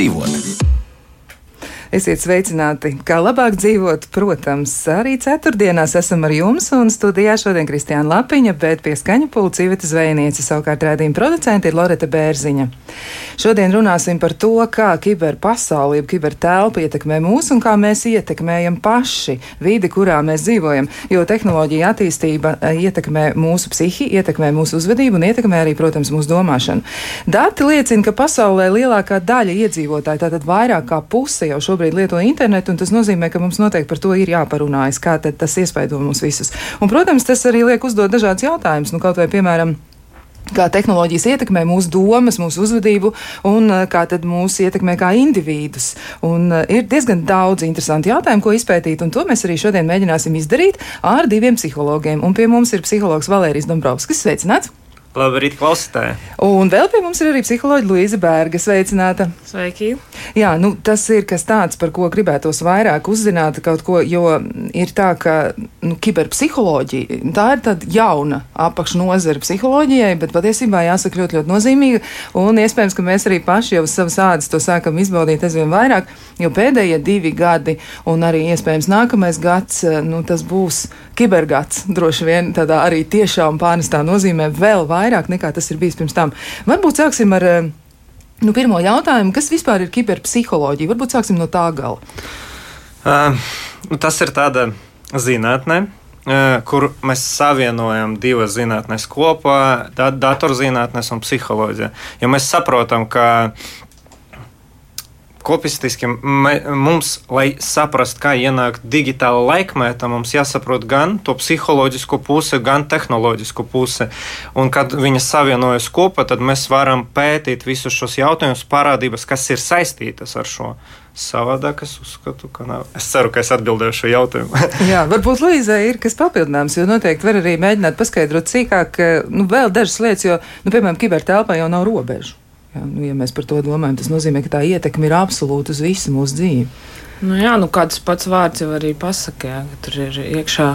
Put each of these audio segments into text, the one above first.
labāk dzīvot. Esiet sveicināti! Kā labāk dzīvot, protams, arī ceturtdienās esam ar jums, un studijā šodien Kristiāna Lapiņa, bet pie skaņa pulca Iveta Zvejniece, savukārt rādījuma producenti ir Loreta Bērziņa. Šodien runāsim par to, kā kiberpasauli, jeb kibertelpa ietekmē mūs un kā mēs ietekmējam paši vidi, kurā mēs dzīvojam, jo tehnoloģija attīstība eh, ietekmē mūsu psihi, ietekmē mūsu uzvedību un ietekmē arī, protams, mūsu domāšanu. Dati liecina, ka pasaulē lielākā daļa iedzīvotāji, tātad vairāk kā puse jau šobrīd šobrīd lieto internetu, un tas nozīmē, ka mums noteikti par to ir jāparunājas, kā tas iespaido mūs visus. Un, protams, tas arī liek uzdot dažādas jautājumus, nu, kaut vai, piemēram, kā tehnoloģijas ietekmē mūsu domas, mūsu uzvedību un eh, kā tad mūs ietekmē kā individus. Un uh, ir diezgan daudz interesantu jautājumu, ko izpētīt, un to mēs arī šodien mēģināsim izdarīt ar diviem psihologiem. Un pie mums ir psihologs Valērijas Dombrovskis. Sveicināts! Labrīt, klausītāji! Un vēl pie mums ir arī psiholoģija Luīza Bērga. Sveicināta! Sveiki! Jā, nu, tas ir kas tāds, par ko gribētos vairāk uzzināt, kaut ko, jo ir tā, ka nu, kiberpsiholoģija tā ir tāda jauna apakšnodara psiholoģijai, bet patiesībā jāsaka ļoti, ļoti nozīmīga. Un iespējams, ka mēs arī paši jau savas ādas to sākam izbaudīt aizvien vairāk, jo pēdējie divi gadi un arī iespējams nākamais gads, nu, tas būs kibergads. Droši vien tādā arī tiešām pārnestā nozīmē vēl vairāk vairāk nekā tas ir bijis pirms tam. Varbūt sāksim ar eh, nu, pirmo jautājumu, kas vispār ir kiberpsiholoģija? Varbūt sāksim no tā gala. Uh, tas ir tāda zinātne, kur mēs savienojam divas zinātnes kopā da - datorzinātnes un psiholoģija. Jo mēs saprotam, ka kopistiski mums, lai saprastu, kā ienākt digitāla laikmetā, mums jāsaprot gan to psiholoģisko pusi, gan tehnoloģisko pusi. Un, kad viņas savienojas kopā, tad mēs varam pētīt visus šos jautājumus, parādības, kas ir saistītas ar šo. Savādāk es uzskatu, ka nav. Es ceru, ka es atbildēju šo jautājumu. Jā, varbūt Līzai ir kas papildināms, jo noteikti var arī mēģināt paskaidrot sīkāk, nu, vēl dažas lietas, jo, nu, piemēram, kibertelpā jau nav robežu. Ja, nu, ja mēs par to domājam, tas nozīmē, ka tā ietekme ir absolūta uz visu mūsu dzīvi. Nu, jā, nu, kāds pats vārds jau arī pasakā, ja, ka tur ir iekšā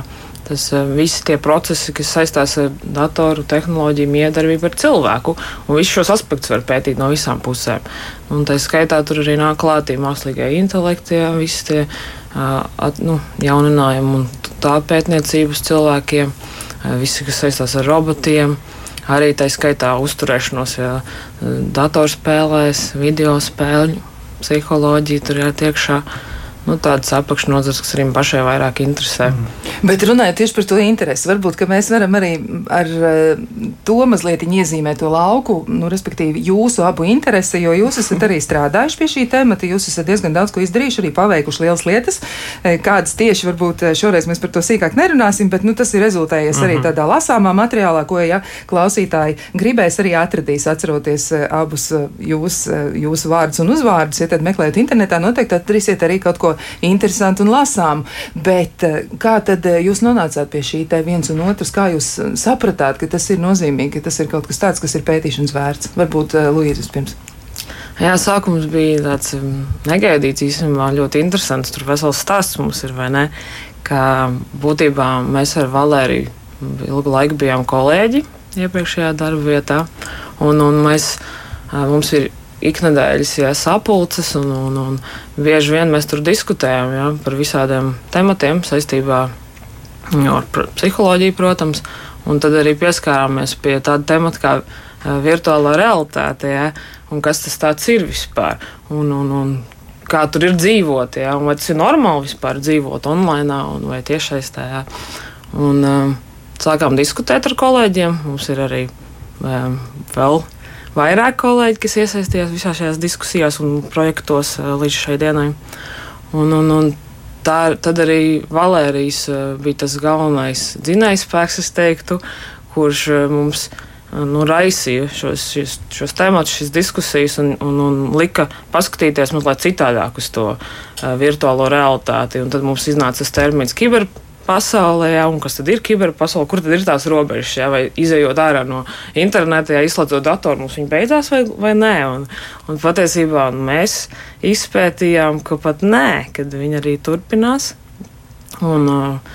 tas eh, visi tie procesi, kas saistās ar datoru tehnoloģiju, miedarbību ar cilvēku. Un visus šos aspektus var pētīt no visām pusēm. Un tā skaitā tur arī nāk klātī mākslīgā intelekta, visi tie uh, at, nu, jauninājumi un tā pētniecības cilvēkiem, uh, visi, kas saistās ar robotiem. Uh, arī tā skaitā uzturēšanos ja, datorspēlēs, video spēļu psiholoģija tur ir iekšā nu, tādas apakšnodarbs, kas arī pašai vairāk interesē. Mm. Bet runājot tieši par to interesi, varbūt mēs varam arī ar eh, to mazliet iezīmēt to lauku, nu, respektīvi jūsu abu interesi, jo jūs esat arī strādājuši pie šī temata, jūs esat diezgan daudz ko izdarījuši, arī paveikuši lielas lietas, eh, kādas tieši varbūt eh, šoreiz mēs par to sīkāk nerunāsim, bet nu, tas ir rezultējies mm -hmm. arī mhm. tādā lasāmā materiālā, ko ja klausītāji gribēs arī atradīs, atceroties abus jūs, jūsu vārdus un uzvārdus. Ja tad meklējot internetā, noteikti atradīsiet arī kaut ko interesantu un lasāmu. Bet kā tad jūs nonācāt pie šī te viens un otrs, kā jūs uh, sapratāt, ka tas ir nozīmīgi, ka tas ir kaut kas tāds, kas ir pētīšanas vērts? Varbūt Luīzes pirms. Jā, sākums bija tāds um, negaidīts, īstenībā ļoti interesants. Tur vesels stāsts mums ir, vai ne? Ka būtībā mēs ar Valēriju ilgu laiku bijām kolēģi iepriekšējā darba vietā, un, un mēs, mums ir iknedēļas ja, sapulces, un, un, un bieži vien mēs tur diskutējam ja, par visādiem tematiem saistībā ar psiholoģiju, protams, un tad arī pieskārāmies pie tāda temata kā virtuālā realitāte, ja, un kas tas ir vispār, un, un, un kā tur ir dzīvot, un vai tas ir normāli vispār dzīvot online vai tiešsaistē. Un, um, sākām diskutēt ar kolēģiem, mums ir arī um, vēl vairāk kolēģi, kas iesaistījās visā šajās diskusijās un projektos uh, līdz šai dienai. Un, un, un tā, tad arī Valērijas eh, bija tas galvenais dzinējspēks, es teiktu, kurš eh, mums eh, nu, raisīja šos, šos, šos tematus, šīs diskusijas un, un, un lika paskatīties mazliet citādāk uz to uh, virtuālo realitāti. Un tad mums iznāca tas termins kibernetika pasaulē, ja, un kas tad ir kiberpasaule, kur tad ir tās robežas, ja, vai izējot ārā no interneta, ja izslēdzot datoru, mums viņa beidzās vai, vai nē. Un, un patiesībā mēs izpētījām, ka pat nē, kad viņi arī turpinās. Un, uh,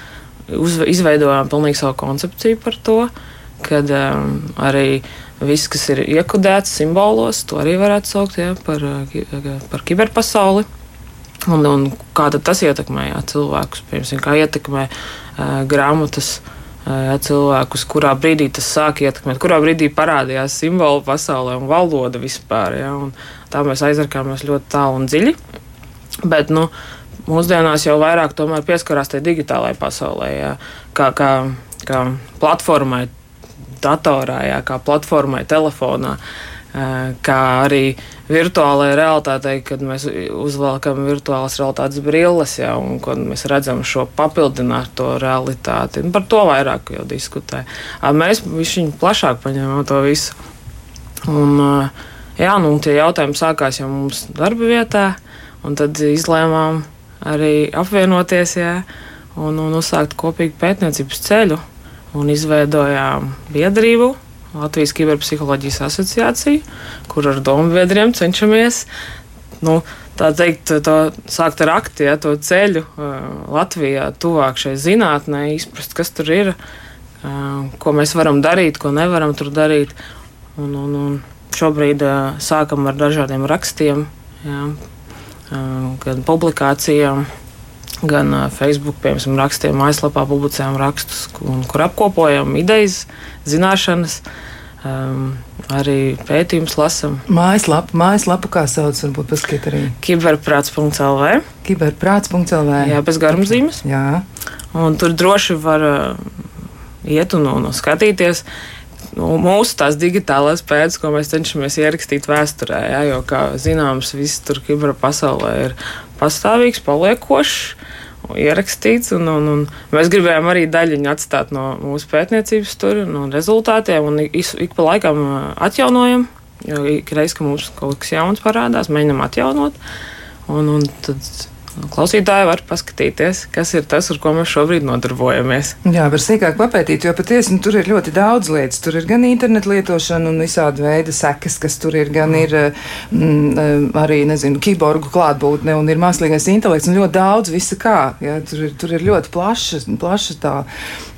uz, izveidojām pilnīgi savu koncepciju par to, kad um, arī viss, kas ir iekodēts simbolos, to arī varētu saukt ja, par, par kiberpasauli. Un, un kā tas ietekmē jā, cilvēkus? Piemēram, kā ietekmē uh, grāmatas uh, cilvēkus, kurā brīdī tas sāk ietekmēt, kurā brīdī parādījās simbolu pasaulē un valoda vispār. Jā, un tā mēs aizarkāmies ļoti tālu un dziļi. Bet, nu, mūsdienās jau vairāk pieskarās tajā digitālajā pasaulē, jā, kā, kā, kā platformai, datorā, jā, kā platformai, telefonā. Kā arī virtuālajā realitātē, kad mēs uzvelkam virtuālās realitātes brilles, ja, un kad mēs redzam šo papildināto realitāti. Par to vairāk jau diskutē. Mēs viņu plašāk paņēmām to visu. Un, jā, nu, tie jautājumi sākās jau mums darba vietā, un tad izlēmām arī apvienoties jā, un, un uzsākt kopīgu pētniecības ceļu un izveidojām biedrību. Latvijas Kiberpsiholoģijas asociācija, kur ar domu biedriem cenšamies nu, tā teikt, to sākt ar akti, ja, to ceļu uh, Latvijā, tuvāk šai zinātnē, izprast, kas tur ir, uh, ko mēs varam darīt, ko nevaram tur darīt. Un, un, un šobrīd uh, sākam ar dažādiem rakstiem, ja, gan publikācijām gan Facebook, piemēram, rakstiem, mājaslapā publicējam rakstus, kur apkopojam idejas, zināšanas. Um, arī pētījums lasām. Mājaslapa, mājaslapa, kā sauc, varbūt paskatīt arī. Kiberprāts.lv. Kiberprāts.lv. Jā, bez garumzīmes. Jā. Un tur droši var uh, iet un, un skatīties. Nu, mūsu tās digitālās pēdas, ko mēs cenšamies ierakstīt vēsturē, jā, jo, kā zināms, viss tur kiberpasaulē ir pastāvīgs, paliekošs ierakstīts. Un, un, un mēs gribējām arī daļiņu atstāt no mūsu pētniecības tur, no rezultātiem un ik, ik pa laikam atjaunojam. Jo ik reiz, kad mums kaut kas jauns parādās, mēģinam atjaunot. Un, un tad Klausītāji var paskatīties, kas ir tas, ar ko mēs šobrīd nodarbojamies. Jā, var sīkāk papētīt, jo patiesi nu, tur ir ļoti daudz lietas. Tur ir gan internetu lietošana un visādi veidi sekas, kas tur ir, gan ir mm, eh, arī, nezinu, kiborgu klātbūtne un ir mākslīgais intelekts un ļoti daudz visa kā. Jā, tur, ir, tur ir ļoti plaša, plaša tā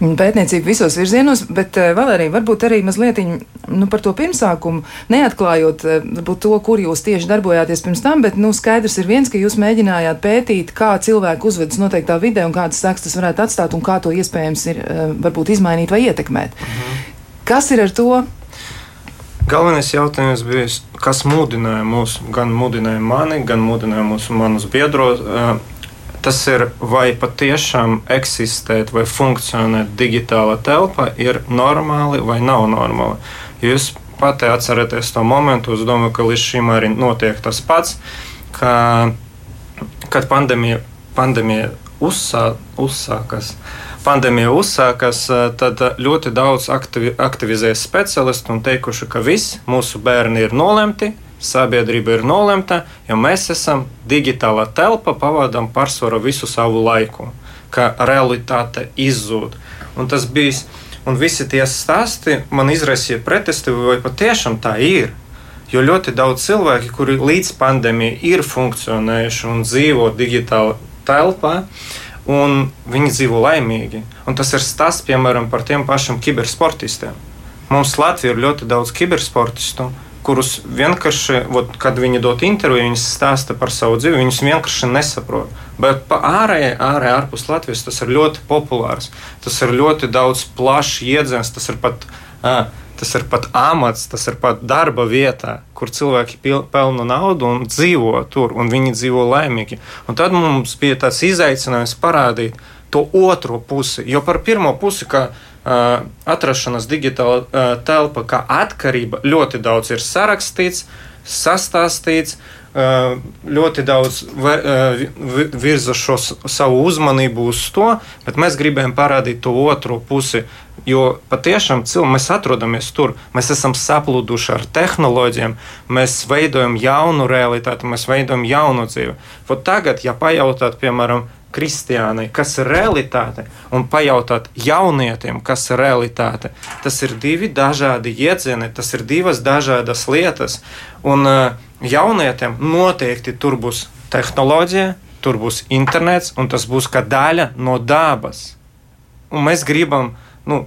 pētniecība visos virzienos, bet eh, vēl arī varbūt arī mazliet nu, par to pirmsākumu, neatklājot eh, varbūt to, kur jūs tieši darbojāties pirms tam, bet nu, skaidrs ir viens, ka jūs mēģinājāt pētīt pētīt, kā cilvēki uzvedas noteiktā vidē un kādas sekas tas varētu atstāt un kā to iespējams ir eh, varbūt izmainīt vai ietekmēt. Mhm. Kas ir ar to? Galvenais jautājums bija, kas mudināja mūs, gan mudināja mani, gan mudināja mūsu manus biedros. Eh, tas ir, vai patiešām eksistēt vai funkcionēt digitāla telpa ir normāli vai nav normāli. Jūs pati atceraties to momentu, es domāju, ka līdz šim arī notiek tas pats, ka kad pandēmija, pandēmija uzsā, uzsākas. Pandēmija uzsākas, tad ļoti daudz aktivi, aktivizējas speciālistu un teikuši, ka viss mūsu bērni ir nolemti, sabiedrība ir nolemta, jo mēs esam digitālā telpa, pavadām pārsvaru visu savu laiku, ka realitāte izzūd. Un tas bija, un visi tie stāsti man izraisīja pretesti, vai patiešām tā ir. Jo ļoti daudz cilvēki, kuri līdz pandēmijai ir funkcionējuši un dzīvo digitālā telpā, un viņi dzīvo laimīgi. Un tas ir stāsts, piemēram, par tiem pašiem kibersportistiem. Mums Latvijā ir ļoti daudz kibersportistu, kurus vienkārši, ot, kad viņi dod interviju, viņi stāsta par savu dzīvi, viņus vienkārši nesaprot. Bet ārējai, ārējai, ārpus Latvijas tas ir ļoti populārs. Tas ir ļoti daudz plašs jēdziens, tas ir pat. Uh, tas ir pat amats, tas ir pat darba vietā, kur cilvēki pelna naudu un dzīvo tur, un viņi dzīvo laimīgi. Un tad mums bija tas izaicinājums parādīt to otro pusi. Jo par pirmo pusi, kā uh, atrašanās digitāla uh, telpa, kā atkarība, ļoti daudz ir sarakstīts, sastāstīts. Uh, ļoti daudz virza šo savu uzmanību uz to, bet mēs gribējām parādīt to otru pusi. Jo patiešām mēs atrodamies tur, mēs esam saplūduši ar tehnoloģijām, mēs veidojam jaunu realitāti, mēs veidojam jaunu dzīvi. Pat tagad, ja pajautāt, piemēram, kristiānai, kas ir realitāte, un pajautāt jaunietiem, kas ir realitāte. Tas ir divi dažādi jēdzieni, tas ir divas dažādas lietas. Un uh, jaunietiem noteikti tur būs tehnoloģija, tur būs internets, un tas būs kā daļa no dabas. Un mēs gribam, nu,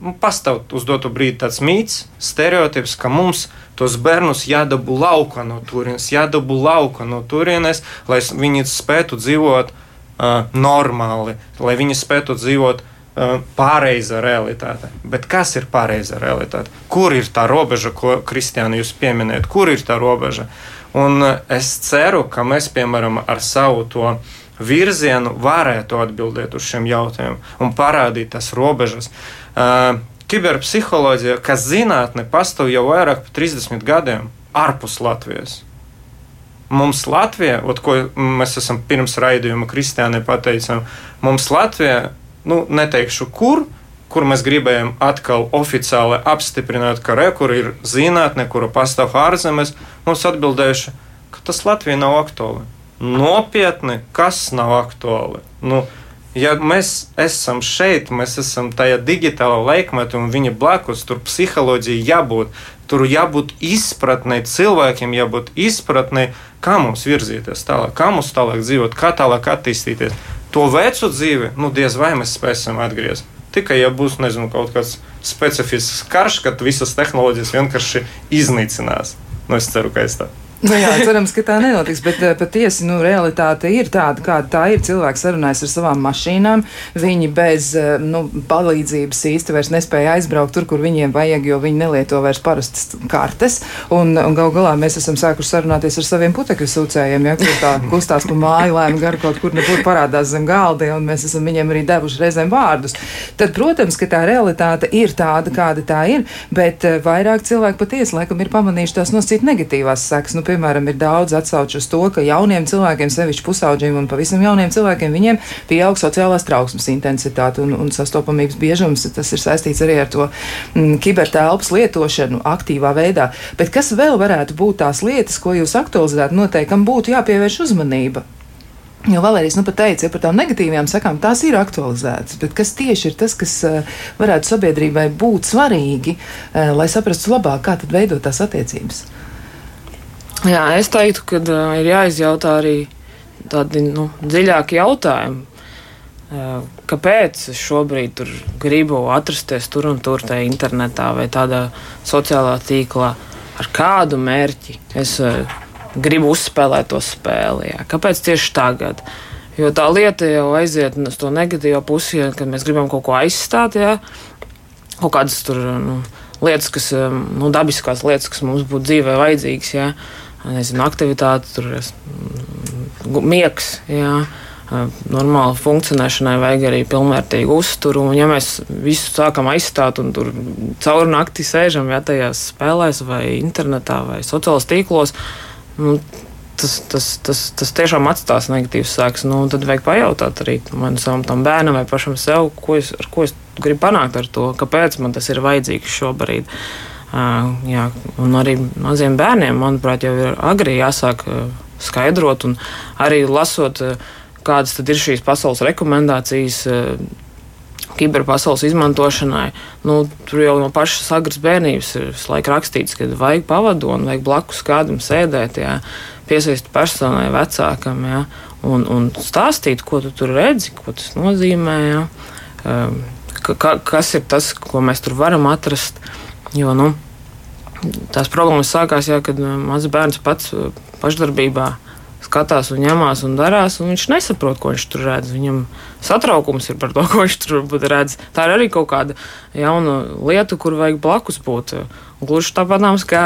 nu, pastāv uz doto brīdi tāds mīts, stereotips, ka mums tos bērnus jādabū lauka no turienes, jādabū lauka no turienes, lai viņi spētu dzīvot uh, normāli, lai viņi spētu dzīvot uh, pareiza realitāte. Bet kas ir pareiza realitāte? Kur ir tā robeža, ko Kristiāna jūs pieminējat? Kur ir tā robeža? Un es ceru, ka mēs, piemēram, ar savu to virzienu varētu atbildēt uz šiem jautājumiem un parādīt tās robežas. Uh, kiberpsiholoģija, kas zinātne pastāv jau vairāk par 30 gadiem ārpus Latvijas. Mums Latvijā, ot, ko mēs esam pirms raidījuma Kristiānai pateicām, mums Latvijā, nu, neteikšu kur, kur mēs gribējām atkal oficiāli apstiprināt, ka re, kur ir zinātne, kura pastāv ārzemēs, mums atbildējuši, ka tas Latvijai nav aktuāli. Nopietni, kas nav aktuāli? Nu, ja mēs esam šeit, mēs esam tajā digitālā laikmetā un viņa blakus, tur psiholoģija jābūt, tur jābūt izpratnē, cilvēkiem jābūt izpratnē, kā mums virzīties tālāk, kā mums tālāk dzīvot, kā tālāk attīstīties. To vecu dzīvi, nu, diez vai mēs spēsim atgriezt. Tikai, ja būs, nezinu, kaut kāds specifisks karš, kad visas tehnoloģijas vienkārši iznīcinās. Nu, es ceru, ka es tā. Nu, jā, cerams, ka tā nenotiks, bet eh, patiesi nu, realitāte ir tāda, kāda tā ir. Cilvēks sarunājas ar savām mašīnām, viņi bez eh, nu, palīdzības īsti vairs nespēja aizbraukt tur, kur viņiem vajag, jo viņi nelieto vairs parastas kartes. Un, un gal galā mēs esam sākuši sarunāties ar saviem putekļu sūcējiem, ja kur tā kustās pa māju lēmu garu kaut kur nebūtu parādās zem galda, un mēs esam viņiem arī devuši reizēm vārdus. Tad, protams, ka tā realitāte ir tāda, kāda tā ir, bet eh, vairāk cilvēki patiesi laikam ir pamanījuši tās noscīt negatīvās sekas. Nu, piemēram, ir daudz atsauču uz to, ka jauniem cilvēkiem, sevišķi pusauģiem un pavisam jauniem cilvēkiem, viņiem pieaug sociālās trauksmes intensitāte un, un sastopamības biežums. Tas ir saistīts arī ar to mm, kibertelpas lietošanu aktīvā veidā. Bet kas vēl varētu būt tās lietas, ko jūs aktualizētu, noteikti, kam būtu jāpievērš uzmanība? Jo Valērijas nu pat teica, ja par tām negatīvajām sakām tās ir aktualizētas, bet kas tieši ir tas, kas uh, varētu sabiedrībai būt svarīgi, uh, lai saprastu labāk, kā tad veidot tās attiecības? Jā, es teiktu, ka uh, ir jāizjautā arī tādi nu, dziļāki jautājumi. Uh, kāpēc es šobrīd gribu atrasties tur un tur, tajā internetā vai tādā sociālā tīklā, ar kādu mērķi es uh, gribu uzspēlēt to spēli? Jā. Kāpēc tieši tagad? Jo tā lieta jau aiziet uz to negatīvo pusi, ja, kad mēs gribam kaut ko aizstāt, jā, kaut kādas tur nu, lietas, kas, nu, dabiskās lietas, kas mums būtu dzīvē vajadzīgas. Jā nezinu, aktivitāte, tur ir mm, miegs. Jā. Normāli funkcionēšanai vajag arī pilnvērtīgu uzturu. Un, ja mēs visu sākam aizstāt un tur caur nakti sēžam ja, tajās spēlēs, vai internetā, vai sociālajos tīklos, nu, tas, tas, tas, tas tiešām atstās negatīvas sēkas. Nu, tad vajag pajautāt arī man savam bērnam vai pašam sev, ko es, ko es gribu panākt ar to, kāpēc man tas ir vajadzīgs šobrīd. Uh, Jā, un arī maziem bērniem, manuprāt, jau ir agri jāsāk skaidrot, un arī lasot, kādas ir šīs pasaules rekomendācijas kiberpasaules izmantošanai. Nu, tur jau no pašas agras bērnības ir laika rakstīts, ka vajag pavadoni, vajag blakus kādam sēdēt, jā, piesaist personai, vecākam, jā, un, un stāstīt, ko tu tur redzi, ko tas nozīmē. Jā, ka, kas ir tas, ko mēs tur varam atrast. Jo, nu, tās problēmas sākās, jā, kad uh, mazs bērns pats uh, pašdarbībā skatās un ņemās un darās, un viņš nesaprot, ko viņš tur redz. Viņam satraukums ir par to, ko viņš tur redz. Tā ir arī kaut kāda jauna lieta, kur vajag blakus būt. Gluži tāpatām kā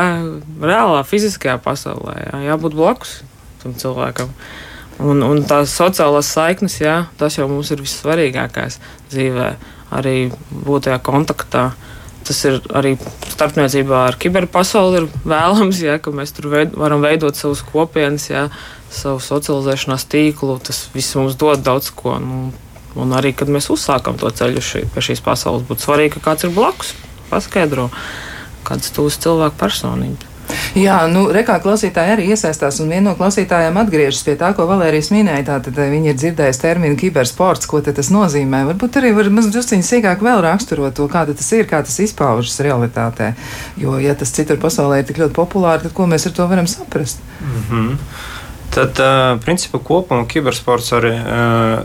reālā fiziskajā pasaulē. Jā, jābūt blakus tam cilvēkam. Un, un tās sociālās saiknes, jā, tas jau mums ir vissvarīgākais dzīvē. Arī būt tajā kontaktā. Uh, tas ir arī starpniecībā ar kiberpasauli vēlams, ja, ka mēs tur veid, varam veidot savus kopienas, ja, savu socializēšanās tīklu. Tas viss mums dod daudz ko. Nu, un arī, kad mēs uzsākam to ceļu šī, pie šīs pasaules, būtu svarīgi, ka kāds ir blakus, paskaidro, kādas tūs cilvēku personības. Jā, nu, rekā klausītāji arī iesaistās, un viena no klausītājām atgriežas pie tā, ko Valērijas minēja. Tātad eh, viņi ir dzirdējuši terminu kibersports, ko tas nozīmē. Varbūt arī var mazliet sīkāk vēl raksturot to, kāda tas ir, kā tas izpaužas realitātē. Jo, ja tas citur pasaulē ir tik ļoti populāri, tad ko mēs ar to varam saprast? Mm -hmm. Tad, principā, kopumā kibersports arī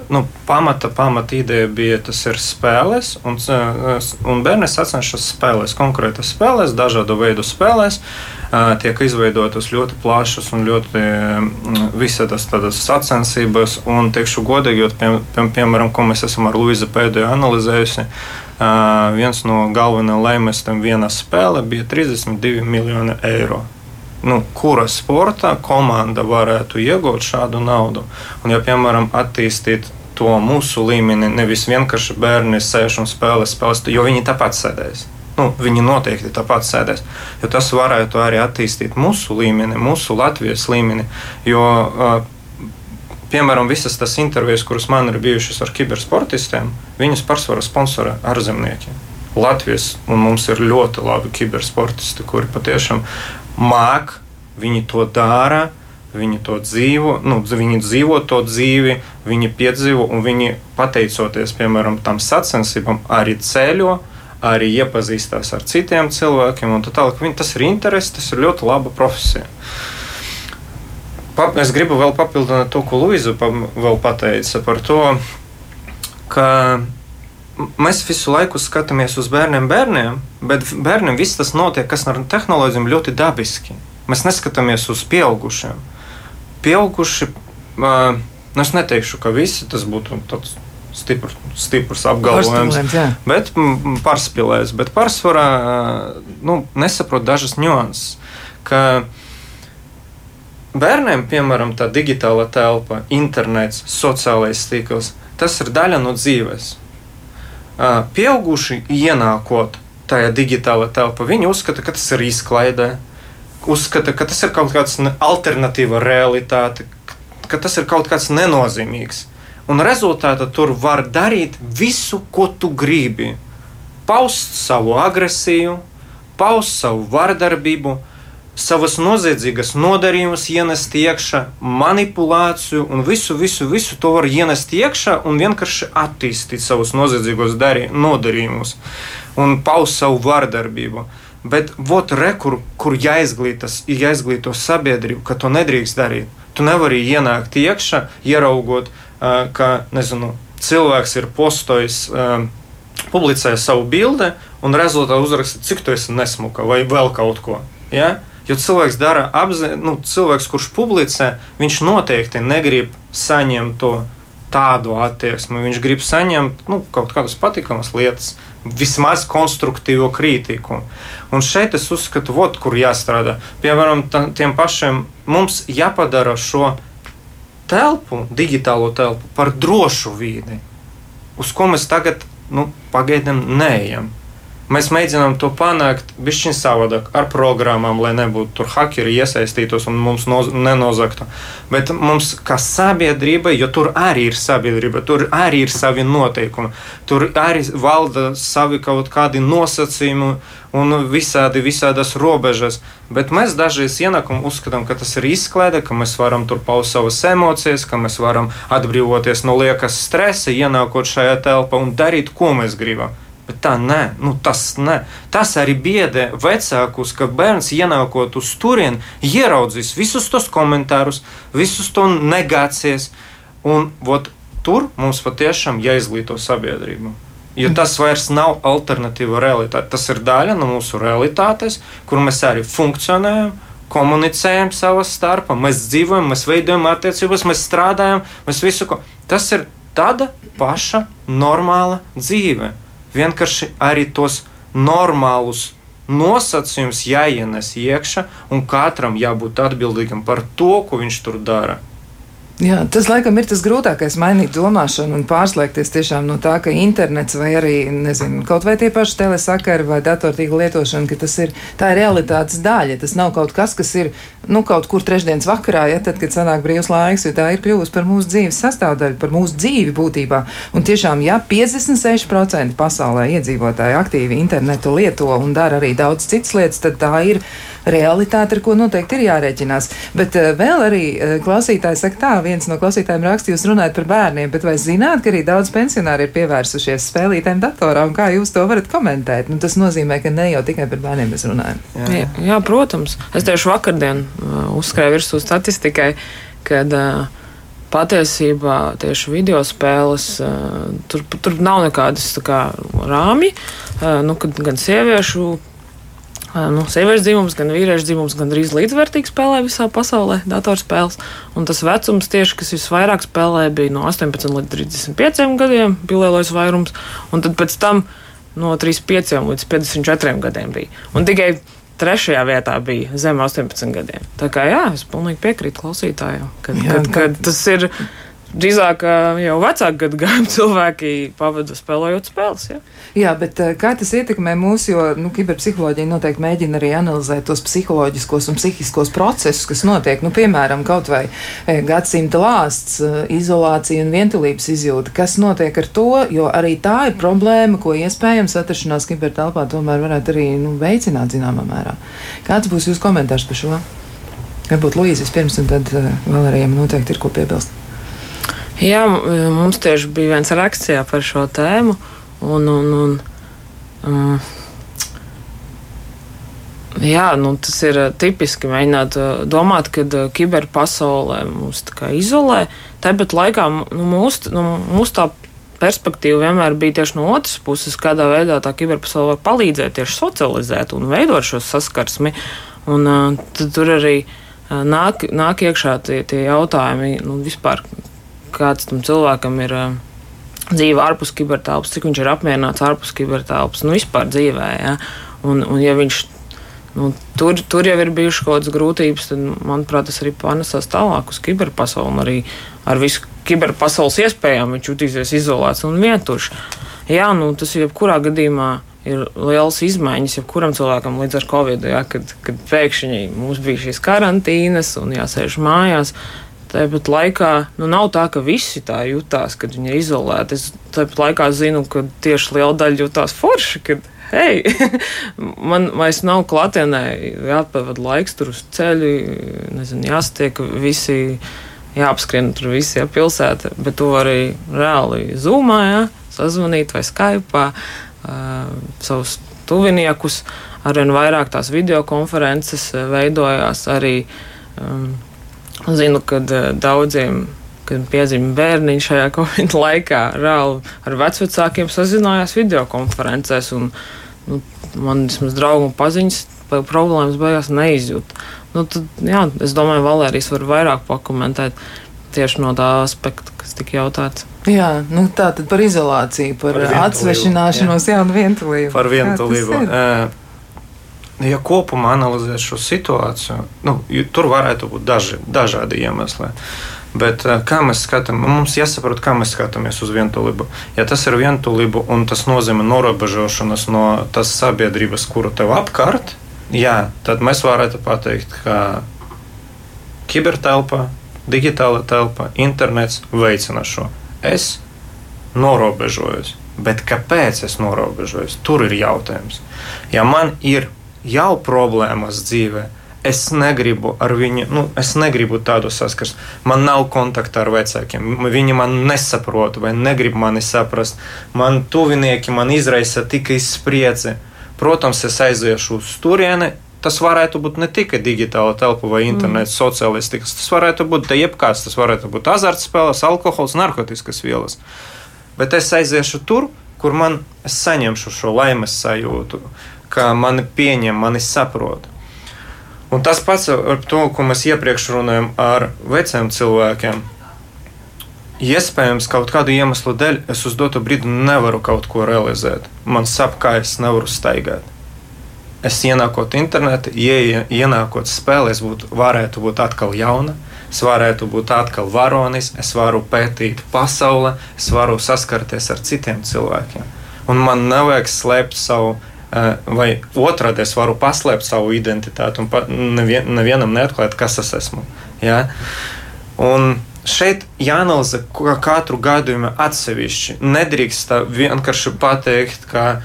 nu, pamata, pamata ideja bija tas ir spēles, un, un bērni sacenšas spēlēs, konkrētas spēlēs, dažādu veidu spēlēs. Tiek izveidotas ļoti plašas un ļoti visādas tādas sacensības, un, teikšu godīgi, pie, pie, piemēram, ko mēs esam ar Luizu pēdējo analizējusi, viens no galvenajiem laimēstiem viena spēle bija 32 miljoni eiro nu, kura sporta komanda varētu iegūt šādu naudu. Un, ja, piemēram, attīstīt to mūsu līmeni, nevis vienkārši bērni sēž un spēlē spēles, jo viņi tāpat sēdēs. Nu, viņi noteikti tāpat sēdēs. Jo tas varētu arī attīstīt mūsu līmeni, mūsu Latvijas līmeni. Jo, piemēram, visas tās intervijas, kuras man ir bijušas ar kibersportistiem, viņas pārsvarā sponsorē ārzemnieki. Latvijas, un mums ir ļoti labi kibersportisti, kuri patiešām māk, viņi to dara. Viņi to dzīvo, nu, viņi dzīvo to dzīvi, viņi piedzīvo, un viņi, pateicoties, piemēram, tam sacensībām, arī ceļo, arī iepazīstās ar citiem cilvēkiem. Tālāk, viņi, tas ir interesi, tas ir ļoti laba profesija. Pa, es gribu vēl papildināt to, ko pa, vēl pateica par to, ka mēs visu laiku skatāmies uz bērniem, bērniem, bet bērniem viss tas notiek, kas ar tehnoloģijām ļoti dabiski. Mēs neskatāmies uz pieaugušiem. Pieauguši, nu es neteikšu, ka visi tas būtu tāds stiprs, stiprs apgalvojums, bet pārspīlējis. Bet pārsvarā nu, nesaprot dažas nianses. Bērniem, piemēram, tā digitāla telpa, internets, sociālais tīkls, tas ir daļa no dzīves pieauguši ienākot tajā digitālajā telpā, viņi uzskata, ka tas ir izklaidē, uzskata, ka tas ir kaut kāds alternatīva realitāte, ka tas ir kaut kas nenozīmīgs. Un rezultātā tur var darīt visu, ko tu gribi. Paust savu agresiju, paust savu vardarbību, savas noziedzīgas nodarījumus ienest iekšā, manipulāciju un visu, visu, visu to var ienest iekšā un vienkārši attīstīt savus noziedzīgos nodarījumus un paust savu vardarbību. Bet vot re, kur, kur jāizglītas, ir jāizglīto sabiedrību, ka to nedrīkst darīt. Tu nevari ienākt iekšā, ieraugot, uh, ka nezinu, cilvēks ir postojis, publicējis savu bildi un rezultātā uzrakstīt, cik tu esi nesmuka vai vēl kaut ko. Ja? Jo cilvēks dara apziņā, nu, cilvēks, kurš publicē, viņš noteikti negrib saņemt to tādu attieksmi. Viņš grib saņemt nu, kaut kādas patikamas lietas, vismaz konstruktīvo kritiku. Un šeit es uzskatu, vot, kur jāstrādā. Piemēram, tiem pašiem mums jāpadara šo telpu, digitālo telpu, par drošu vidi, uz ko mēs tagad nu, pagaidām neejam. Mēs mēģinām to panākt bišķiņ savādāk, ar programmām, lai nebūtu tur hakeri iesaistītos un mums noz, nenozaktu. Bet mums, kā sabiedrība, jo tur arī ir sabiedrība, tur arī ir savi noteikumi, tur arī valda savi kaut kādi nosacījumi un visādi, visādas robežas. Bet mēs dažreiz ienākam uzskatām, ka tas ir izklaide, ka mēs varam tur paust savas emocijas, ka mēs varam atbrīvoties no liekas stresa, ienākot šajā telpā un darīt, ko mēs gribam. Bet tā nē, nu, tas nē. Tas arī biedē vecākus, ka bērns ienākot uz turieni, ieraudzīs visus tos komentārus, visus to negācijas. Un vot, tur mums patiešām jāizglīto sabiedrību. Jo tas vairs nav alternatīva realitāte. Tas ir daļa no mūsu realitātes, kur mēs arī funkcionējam, komunicējam savā starpā, mēs dzīvojam, mēs veidojam attiecības, mēs strādājam, mēs visu ko. Tas ir tāda paša normāla dzīve vienkārši arī tos normālus nosacījumus jāienes iekšā, un katram jābūt atbildīgam par to, ko viņš tur dara. Jā, tas laikam ir tas grūtākais mainīt domāšanu un pārslēgties tiešām no tā, ka internets vai arī, nezinu, kaut vai tie paši telesakari vai datortīkla lietošana, ka tas ir, tā ir realitātes daļa. Tas nav kaut kas, kas ir, nu, kaut kur trešdienas vakarā, ja tad, kad sanāk brīvs laiks, jo tā ir kļuvusi par mūsu dzīves sastāvdaļu, par mūsu dzīvi būtībā. Un tiešām, ja 56% pasaulē iedzīvotāji aktīvi internetu lieto un dara arī daudz citas lietas, tad tā ir realitāte, ar ko noteikti ir jārēķinās. Bet uh, vēl arī uh, klausītāji saka tā, viens no klausītājiem raksta, jūs runājat par bērniem, bet vai zināt, ka arī daudz pensionāri ir pievērsušies spēlītēm datorā, un kā jūs to varat komentēt? Nu, tas nozīmē, ka ne jau tikai par bērniem mēs runājam. Jā, jā, jā protams. Es tieši vakardien uh, uzskrēju virsū statistikai kad patiesībā tieši video spēles tur, tur nav nekādas kā, rāmji, uh, nu, gan sieviešu nu, sieviešu dzimums, gan vīriešu dzimums, gan drīz līdzvērtīgi spēlē visā pasaulē datorspēles. Un tas vecums, tieši, kas visvairāk spēlē, bija no 18 līdz 35 gadiem, bija lielais vairums. Un tad pēc tam no 35 līdz 54 gadiem bija. Un tikai trešajā vietā bija zem 18 gadiem. Tā kā jā, es pilnīgi piekrītu klausītājiem, kad, jā, kad, kad tas ir drīzāk jau vecāku gadu gājumu cilvēki pavada spēlējot spēles. Ja? Jā, bet kā tas ietekmē mūs, jo nu, kiberpsiholoģija noteikti mēģina arī analizēt tos psiholoģiskos un psihiskos procesus, kas notiek, nu, piemēram, kaut vai gadsimta lāsts, izolācija un vientulības izjūta. Kas notiek ar to, jo arī tā ir problēma, ko iespējams atrašanās kibertelpā tomēr varētu arī nu, veicināt zināmā mērā. Kāds būs jūsu komentārs par šo? Varbūt vispirms, un tad vēl arī noteikti ir ko piebilst. Jā, mums tieši bija viens raksts par šo tēmu. Un, un, un, um, jā, nu, tas ir tipiski mēģināt domāt, ka kiberpasaulē mūs izolē. Tāpat laikā nu, mūsu nu, mūs tā perspektīva vienmēr bija tieši no otras puses, kādā veidā tā kiberpasaule var palīdzēt tieši socializēt un veidot šo saskarsmi. Un, uh, tur arī uh, nāk, nāk iekšā tie, tie jautājumi, nu, vispār, kāds tam cilvēkam ir uh, dzīve ārpus kibertelpas, cik viņš ir apmierināts ārpus kibertelpas, nu vispār dzīvē. Ja? Un, un ja viņš nu, tur, tur jau ir bijušas kaut kādas grūtības, tad, manuprāt, tas arī pārnesās tālāk uz kiberpasauli. Arī ar visu kiberpasaules iespējām viņš jutīsies izolēts un vientuļš. Jā, nu, tas jebkurā gadījumā ir liels izmaiņas jebkuram cilvēkam līdz ar covid, ja, kad, kad pēkšņi mums bija šīs karantīnas un jāsēž mājās. Tāpat laikā nu, nav tā, ka visi tā jutās, kad viņi ir izolēti. Es tāpat laikā zinu, ka tieši liela daļa jutās forši. Kad, hei, man vairs nav klātienē, jāatpavada laiks tur uz ceļu, nezinu, jāstiek visi, jāapskrien tur visi ja, pilsētā, bet to arī reāli zūmā, ja, sazvanīt vai Skype, uh, savus tuviniekus. Arvien vairāk tās videokonferences veidojās arī. Um, Zinu, ka eh, daudziem, kad piedzima bērniņi šajā Covid laikā, reāli ar vecākiem sazinājās videokonferencēs. Un, nu, man vismaz draugu un paziņas problēmas beigās neizjūt. Nu, tad, jā, es domāju, Valērijas var vairāk pakomentēt tieši no tā aspekta, kas tika jautāts. Jā, nu tā tad par izolāciju, par, par atsvešināšanos, jā, un vientulību. Par vientulību ja kopumā analizē šo situāciju, nu, tur varētu būt daži, dažādi iemesli. Bet eh, kā mēs skatāmies, mums jāsaprot, kā mēs skatāmies uz vientulību. Ja tas ir vientulība un tas nozīmē norobežošanos no tās sabiedrības, kuru tev apkārt, jā, tad mēs varētu pateikt, ka kibertelpa, digitāla telpa, internets veicina šo. Es norobežojos. Bet kāpēc es norobežojos? Tur ir jautājums. Ja man ir jau problēmas dzīvē. Es negribu ar viņu, nu, es negribu tādu saskars. Man nav kontakta ar vecākiem. Viņi man nesaprot vai negrib mani saprast. Man tuvinieki man izraisa tikai spriedzi. Protams, es aiziešu uz turieni. Tas varētu būt ne tikai digitāla telpa vai internets, mm. sociālistikas. Tas varētu būt jebkas. Tas varētu būt azartspēles, alkohols, narkotikas vielas. Bet es aiziešu tur, kur man es saņemšu šo laimes sajūtu ka mani pieņem, mani saprot. Un tas pats ar to, ko mēs iepriekš runājam ar veciem cilvēkiem. Iespējams, kaut kādu iemeslu dēļ es uz dotu brīdi nevaru kaut ko realizēt. Man sap, kā es nevaru staigāt. Es ienākot internetā, ja ienākot spēlē, es būtu, varētu būt atkal jauna, es varētu būt atkal varonis, es varu pētīt pasauli, es varu saskarties ar citiem cilvēkiem. Un man nevajag slēpt savu vai otrādi es varu paslēpt savu identitāti un pa, nevien, nevienam neatklāt, kas es esmu. Ja? Un šeit jāanalizē katru gadījumu atsevišķi. Nedrīkst vienkārši pateikt, ka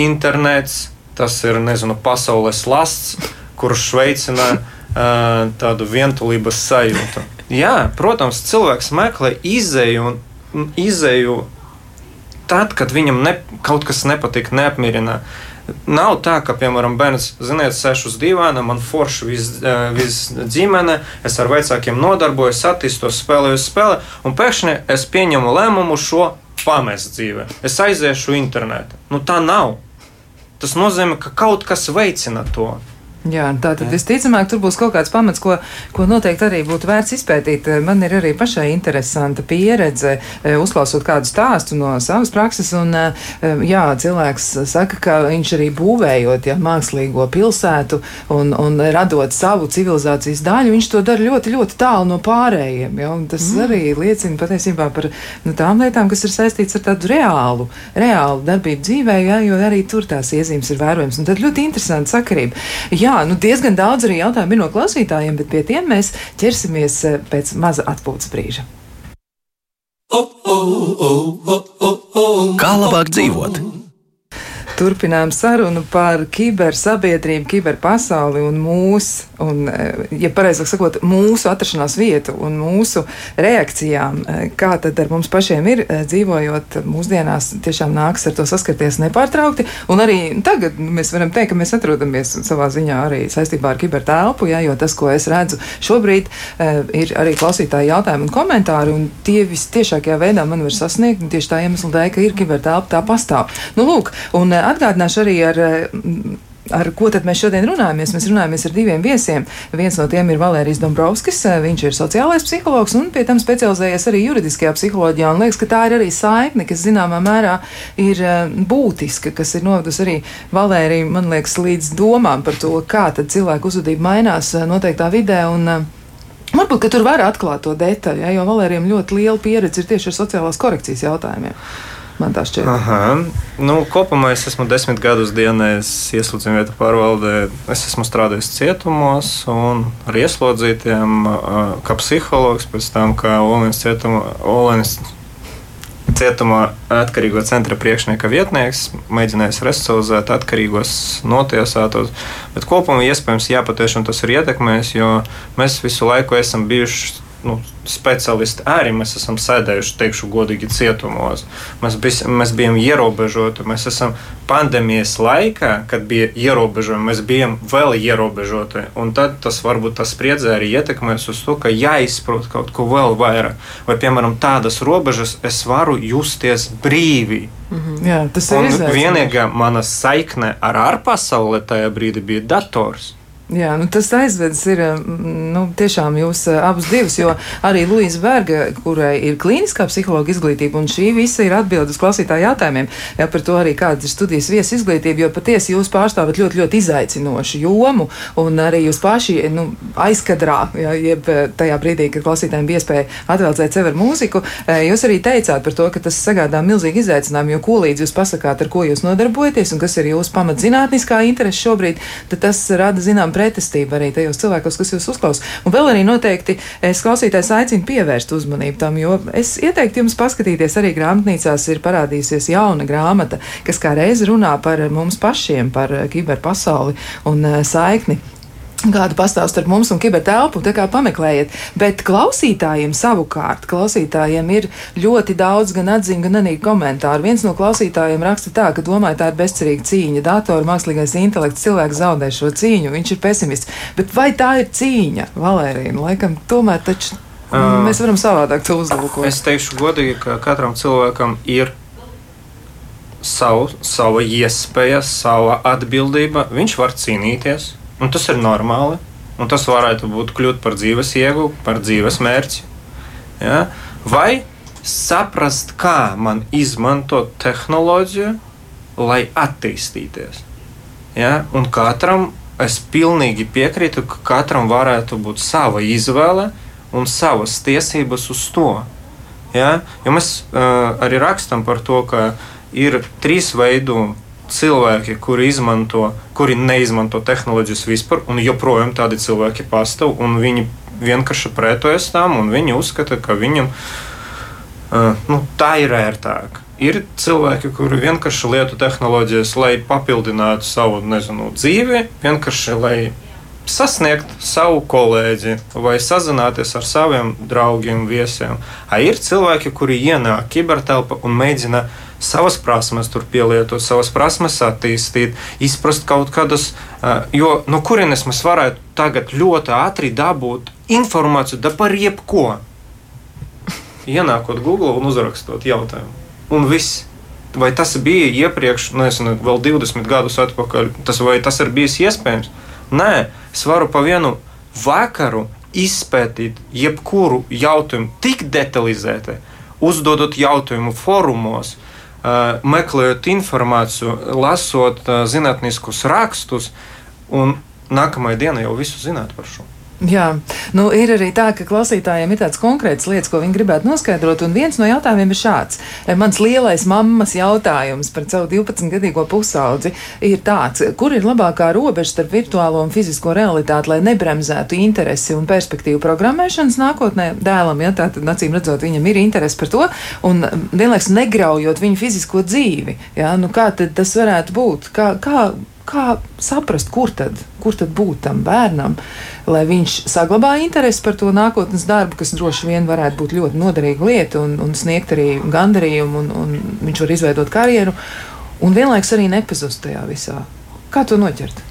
internets tas ir nezinu, pasaules lasts, kurš veicina uh, tādu vientulības sajūtu. Jā, protams, cilvēks meklē izēju un izēju tad, kad viņam ne, kaut kas nepatīk, neapmierina. Nav tā, ka, piemēram, bērns, ziniet, sēž uz dīvāna, man forši viss vis ģimene, es ar vecākiem nodarbojos, attīstos, spēlēju spēli, un pēkšņi es pieņemu lēmumu šo pamest dzīvē. Es aiziešu internetā. Nu, tā nav. Tas nozīmē, ka kaut kas veicina to. Jā, tā tad visticamāk, tur būs kaut kāds pamats, ko, ko noteikti arī būtu vērts izpētīt. Man ir arī pašai interesanta pieredze, e, uzklausot kādu stāstu no savas prakses, un e, jā, cilvēks saka, ka viņš arī būvējot ja, mākslīgo pilsētu un, un radot savu civilizācijas daļu, viņš to dara ļoti, ļoti tālu no pārējiem. Ja, tas mm. arī liecina patiesībā par nu, tām lietām, kas ir saistīts ar tādu reālu, reālu darbību dzīvē, ja, jo arī tur tās iezīmes ir vērojams. Un tad ļoti interesanti sakarība. Jā, Jā, nu diezgan daudz arī jautājumu ir no klausītājiem, bet pie tiem mēs ķersimies eh, pēc maza atpūtas brīža. Kā labāk dzīvot? Turpinām sarunu par kibersabiedrību, kiberpasauli un mūsu, un, eh, ja pareizāk sakot, mūsu atrašanās vietu un mūsu reakcijām. Eh, kā tad ar mums pašiem ir eh, dzīvojot mūsdienās, tiešām nāks ar to saskarties nepārtraukti. Un arī tagad mēs varam teikt, ka mēs atrodamies savā ziņā arī saistībā ar kibertelpu, ja, jo tas, ko es redzu šobrīd, ir arī klausītāji jautājumi un komentāri, un tie vistiešākajā veidā man var sasniegt, un tieši tā iemesla dēļ, ka ir kibertelpa, tā pastāv. Nu, lūk, un atgādināšu arī ar. Ar ko tad mēs šodien runājamies? Mēs runājamies ar diviem viesiem. Viens no tiem ir Valērijas Dombrovskis, viņš ir sociālais psihologs un pie tam specializējies arī juridiskajā psiholoģijā. Un liekas, ka tā ir arī saikne, kas zināmā mērā ir būtiska, kas ir novedusi arī Valēriju, man liekas, līdz domām par to, kā tad cilvēku uzvedība mainās noteiktā vidē. Un, Varbūt, tur var atklāt to detaļu, ja, jo Valērijam ļoti liela pieredze ir tieši ar sociālās korekcijas jautājumiem. Man tā šķiet. Aha. Nu, kopumā es esmu desmit gadus dienas ieslodzījuma vietu pārvaldē. Es esmu strādājis cietumos un ar ieslodzītiem, kā psihologs, pēc tam kā Olēnas cietuma. Olēnas Cietumā atkarīgo centra priekšnieka vietnieks mēģinājis resocializēt atkarīgos notiesātos, bet kopumā iespējams, jā, patiešām tas ir ietekmējis, jo mēs visu laiku esam bijuši nu, speciālisti arī mēs esam sēdējuši, teikšu, godīgi cietumos. Mēs, bis, mēs bijām ierobežoti. Mēs esam pandēmijas laikā, kad bija ierobežojumi, mēs bijām vēl ierobežoti. Un tad tas varbūt tas spriedzē arī ietekmēs uz to, ka jāizprot kaut ko vēl vairāk. Vai, piemēram, tādas robežas es varu justies brīvi. Mm -hmm. Jā, tas ir. Vienīgā mana saikne ar ārpasauli tajā brīdī bija dators. Jā, nu tas aizvedis ir nu, tiešām jūs abus divus, jo arī Luīza Berga, kurai ir klīniskā psihologa izglītība, un šī visa ir atbildes klausītāju jautājumiem, jā, par to arī kāda ir studijas viesa izglītība, jo patiesi jūs pārstāvat ļoti, ļoti izaicinošu jomu, un arī jūs paši nu, aizkadrā, jā, jeb tajā brīdī, kad klausītājiem bija iespēja atveldzēt sev ar mūziku, jūs arī teicāt par to, ka tas sagādā milzīgi izaicinājumu, jo ko līdz jūs pasakāt, ar ko jūs nodarbojaties, un kas ir jūsu pamatzinātniskā interese šobrīd, tad tas rada zinām pretestība arī tajos cilvēkos, kas jūs uzklaus. Un vēl arī noteikti es klausītājs aicinu pievērst uzmanību tam, jo es ieteiktu jums paskatīties arī grāmatnīcās ir parādījusies jauna grāmata, kas kā reiz runā par mums pašiem, par kiberpasauli un eh, saikni kāda pastāv starp mums un kibertelpu, tā kā pameklējiet. Bet klausītājiem savukārt, klausītājiem ir ļoti daudz gan atziņu, gan arī komentāru. Viens no klausītājiem raksta tā, ka domāju, tā ir bezcerīga cīņa. Datoru mākslīgais intelekts, cilvēks zaudē šo cīņu, viņš ir pesimists. Bet vai tā ir cīņa, Valērija? Laikam, tomēr taču uh, mēs varam savādāk to uzlūkot. Es teikšu godīgi, ka katram cilvēkam ir savu, sava iespēja, sava atbildība. Viņš var cīnīties Un tas ir normāli. Un tas varētu būt kļūt par dzīves iegūmu, par dzīves mērķi. Ja? Vai saprast, kā man izmantot tehnoloģiju, lai attīstīties. Ja? Un katram es pilnīgi piekrītu, ka katram varētu būt sava izvēle un savas tiesības uz to. Ja? Jo mēs uh, arī rakstam par to, ka ir trīs veidu cilvēki, kuri izmanto, kuri neizmanto tehnoloģijas vispār, un joprojām tādi cilvēki pastāv, un viņi vienkārši pretojas tam, un viņi uzskata, ka viņam uh, nu, tā ir ērtāk. Ir cilvēki, kuri vienkārši lieto tehnoloģijas, lai papildinātu savu nezinu, dzīvi, vienkārši lai sasniegt savu kolēģi vai sazināties ar saviem draugiem, viesiem. A ir cilvēki, kuri ienāk kibertelpā un mēģina savas prasmes tur pielietot, savas prasmes attīstīt, izprast kaut kādus, jo no kurienes mēs varētu tagad ļoti ātri dabūt informāciju da par jebko. Ienākot Google un uzrakstot jautājumu. Un viss. Vai tas bija iepriekš, nezinu, vēl 20 gadus atpakaļ, tas, vai tas ir bijis iespējams? Nē, es varu pa vienu vakaru izpētīt jebkuru jautājumu tik detalizēti, uzdodot jautājumu fórumos, meklējot informāciju, lasot zinātniskus rakstus, un nākamajā dienā jau visu zināt par šo. Jā, nu, ir arī tā, ka klausītājiem ir tādas konkrētas lietas, ko viņi gribētu noskaidrot. Un viens no jautājumiem ir šāds. Mans lielais mammas jautājums par savu 12-gadīgo pusaudzi ir tāds, kur ir labākā robeža starp virtuālo un fizisko realitāti, lai nebremzētu interesi un perspektīvu programmēšanas nākotnē dēlam. Ja, Tātad, acīm redzot, viņam ir interesi par to, un vienlaikus negraujot viņu fizisko dzīvi. Ja, nu, kā tas varētu būt? Kā, kā, kā saprast, kur tad, kur tad būt tam bērnam, lai viņš saglabā interesi par to nākotnes darbu, kas droši vien varētu būt ļoti noderīga lieta un, un sniegt arī gandarījumu, un, un viņš var izveidot karjeru, un vienlaiks arī nepazust tajā visā. Kā to noķert?